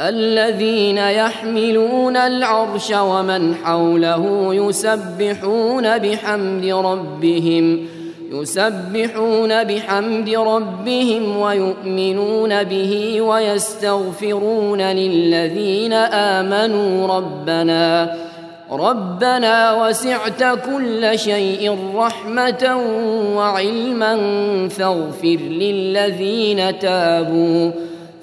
الذين يحملون العرش ومن حوله يسبحون بحمد ربهم يسبحون بحمد ربهم ويؤمنون به ويستغفرون للذين آمنوا. ربنا ربنا وسعت كل شيء رحمة وعلما فاغفر للذين تابوا.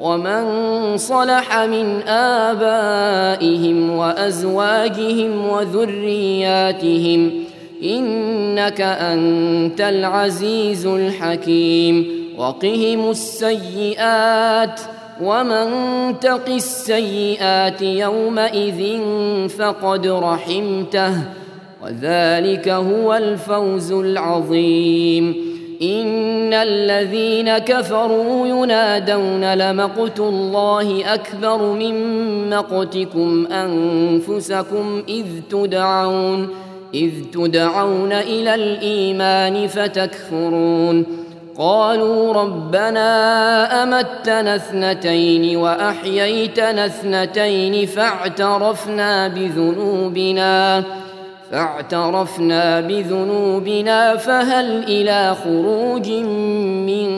ومن صلح من آبائهم وأزواجهم وذرياتهم إنك أنت العزيز الحكيم وقهم السيئات ومن تق السيئات يومئذ فقد رحمته وذلك هو الفوز العظيم ان الذين كفروا ينادون لمقت الله اكبر من مقتكم انفسكم اذ تدعون اذ تدعون إلى الايمان فتكفرون. قالوا ربنا امتنا اثنتين واحييتنا اثنتين فاعترفنا بذنوبنا. فاعترفنا بذنوبنا فهل إلى خروج من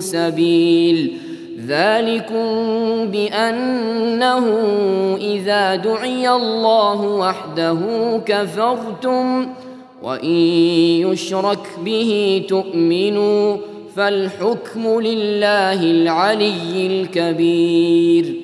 سبيل ذلكم بأنه إذا دعي الله وحده كفرتم وإن يشرك به تؤمنوا فالحكم لله العلي الكبير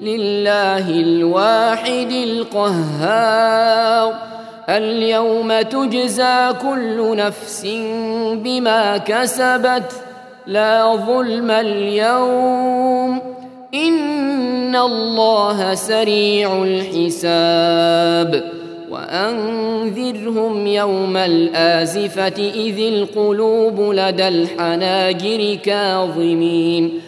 لله الواحد القهار. اليوم تجزى كل نفس بما كسبت. لا ظلم اليوم. إن الله سريع الحساب. وأنذرهم يوم الآزفة إذ القلوب لدى الحناجر كاظمين.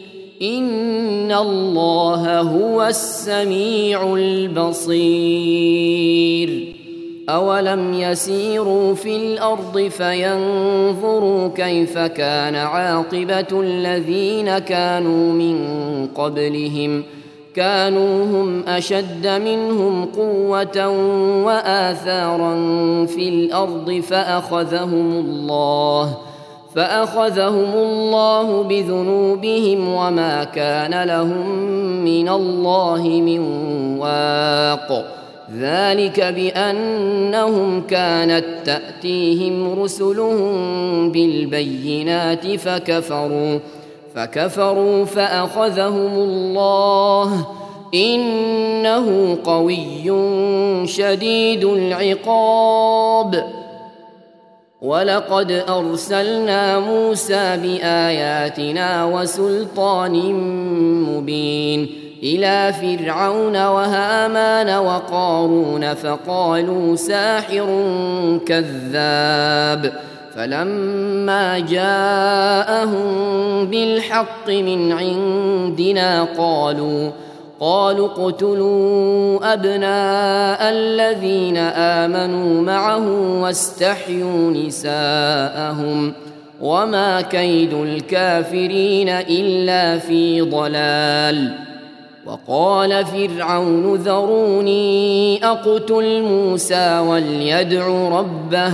إن الله هو السميع البصير أولم يسيروا في الأرض فينظروا كيف كان عاقبة الذين كانوا من قبلهم كانوا هم أشد منهم قوة وآثارا في الأرض فأخذهم الله فأخذهم الله بذنوبهم وما كان لهم من الله من واق. ذلك بأنهم كانت تأتيهم رسلهم بالبينات فكفروا فكفروا فأخذهم الله. إنه قوي شديد العقاب. ولقد أرسلنا موسى بآياتنا وسلطان مبين إلى فرعون وهامان وقارون فقالوا ساحر كذاب فلما جاءهم بالحق من عندنا قالوا قالوا اقتلوا أبناء الذين آمنوا معه واستحيوا نساءهم وما كيد الكافرين إلا في ضلال وقال فرعون ذروني أقتل موسى وليدع ربه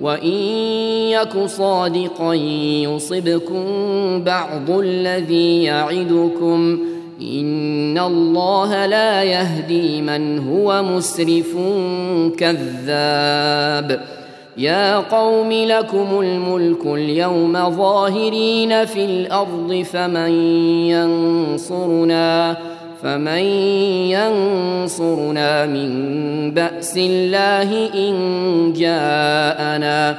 وإن يك صادقا يصبكم بعض الذي يعدكم إن الله لا يهدي من هو مسرف كذاب يا قوم لكم الملك اليوم ظاهرين في الأرض فمن ينصرنا فمن ينصرنا من بأس الله إن جاءنا.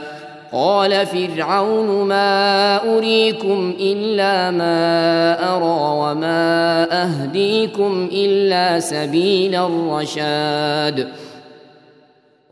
قال فرعون ما أريكم إلا ما أرى وما أهديكم إلا سبيل الرشاد.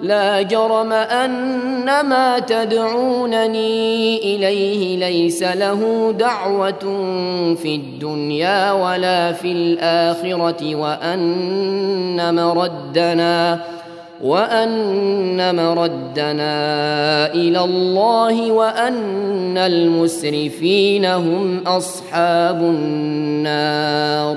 لا جرم ان ما تدعونني إليه ليس له دعوة في الدنيا ولا في الآخرة وأن مردنا وأن مردنا إلى الله وأن المسرفين هم أصحاب النار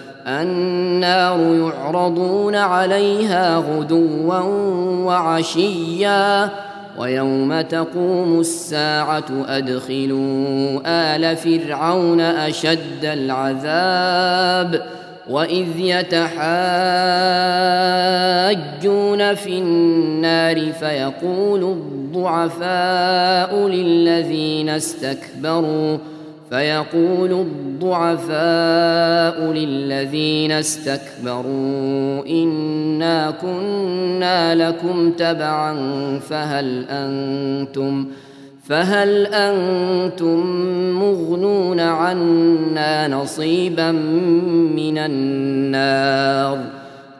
النار يعرضون عليها غدوا وعشيا ويوم تقوم الساعة أدخلوا آل فرعون أشد العذاب وإذ يتحاجون في النار فيقول الضعفاء للذين استكبروا فيقول الضعفاء للذين استكبروا إنا كنا لكم تبعا فهل أنتم فهل أنتم مغنون عنا نصيبا من النار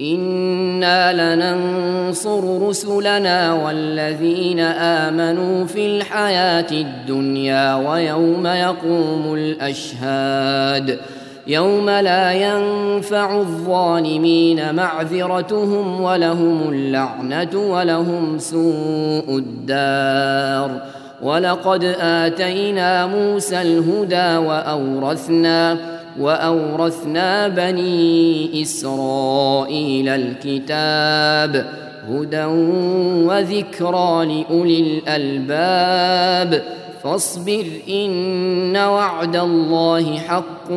أنا لننصر رسلنا والذين امنوا في الحياة الدنيا ويوم يقوم الاشهاد يوم لا ينفع الظالمين معذرتهم ولهم اللعنه ولهم سوء الدار ولقد اتينا موسى الهدى واورثنا وأورثنا بني إسرائيل الكتاب هدى وذكرى لأولي الألباب. فاصبر إن وعد الله حق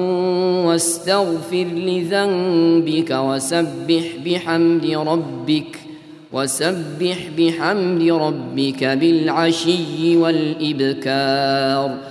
واستغفر لذنبك وسبح بحمد ربك وسبح بحمد ربك بالعشي والإبكار.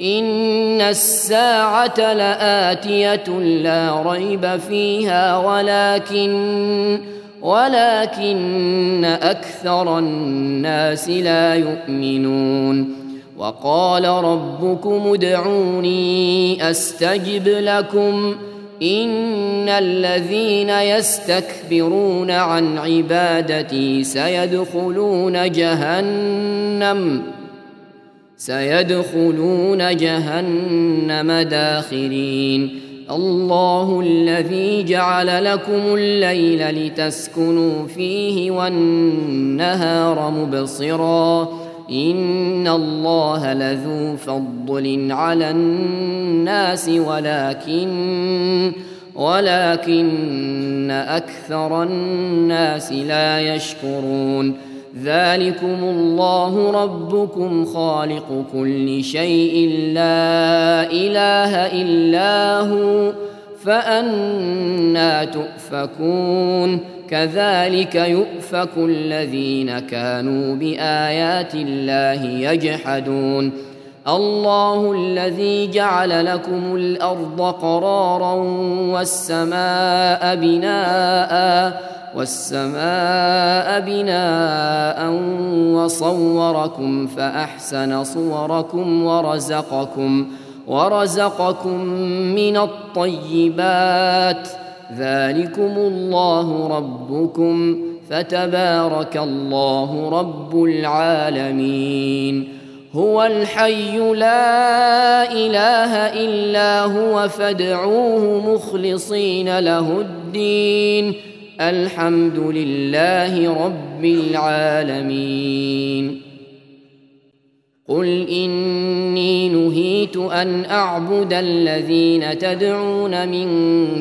ان الساعة لاتيه لا ريب فيها ولكن ولكن أكثر الناس لا يؤمنون وقال ربكم ادعوني استجب لكم ان الذين يستكبرون عن عبادتي سيدخلون جهنم سيدخلون جهنم داخرين. الله الذي جعل لكم الليل لتسكنوا فيه والنهار مبصرا. إن الله لذو فضل على الناس ولكن ولكن أكثر الناس لا يشكرون. ذلكم الله ربكم خالق كل شيء لا إله إلا هو فأنا تؤفكون كذلك يؤفك الذين كانوا بآيات الله يجحدون الله الذي جعل لكم الأرض قرارا والسماء بناء والسماء بناء وصوركم فأحسن صوركم ورزقكم ورزقكم من الطيبات. ذلكم الله ربكم فتبارك الله رب العالمين. هو الحي لا إله إلا هو فادعوه مخلصين له الدين. الحمد لله رب العالمين. قل إني نهيت أن أعبد الذين تدعون من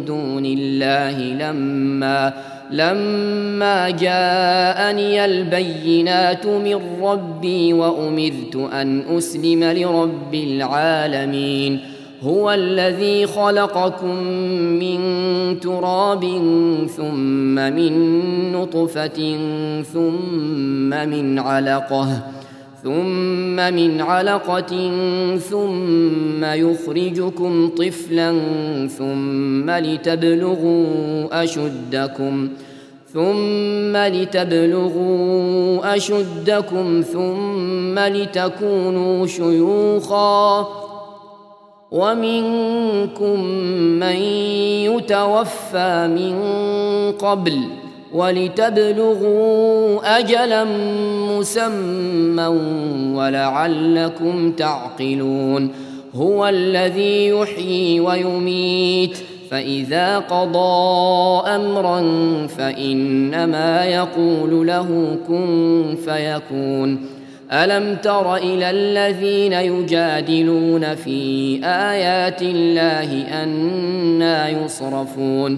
دون الله لما لما جاءني البينات من ربي وأمرت أن أسلم لرب العالمين. هو الذي خلقكم من تراب ثم من نطفة ثم من علقة. ثم من علقة ثم يخرجكم طفلا ثم لتبلغوا أشدكم ثم لتبلغوا أشدكم ثم لتكونوا شيوخا ومنكم من يتوفى من قبل ۖ ولتبلغوا اجلا مسمى ولعلكم تعقلون. هو الذي يحيي ويميت فإذا قضى امرا فإنما يقول له كن فيكون. ألم تر إلى الذين يجادلون في آيات الله أنا يصرفون؟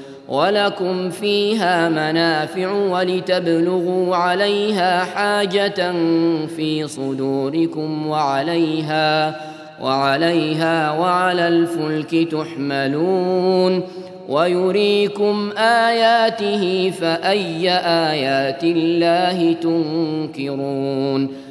ولكم فيها منافع ولتبلغوا عليها حاجة في صدوركم وعليها وعليها وعلى الفلك تحملون ويريكم آياته فأي آيات الله تنكرون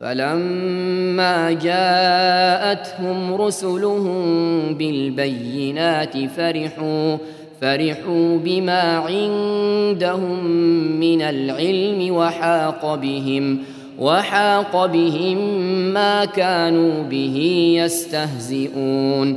فلما جاءتهم رسلهم بالبينات فرحوا فرحوا بما عندهم من العلم وحاق بهم وحاق بهم ما كانوا به يستهزئون.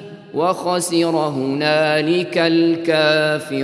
وخسر هنالك الكافرون.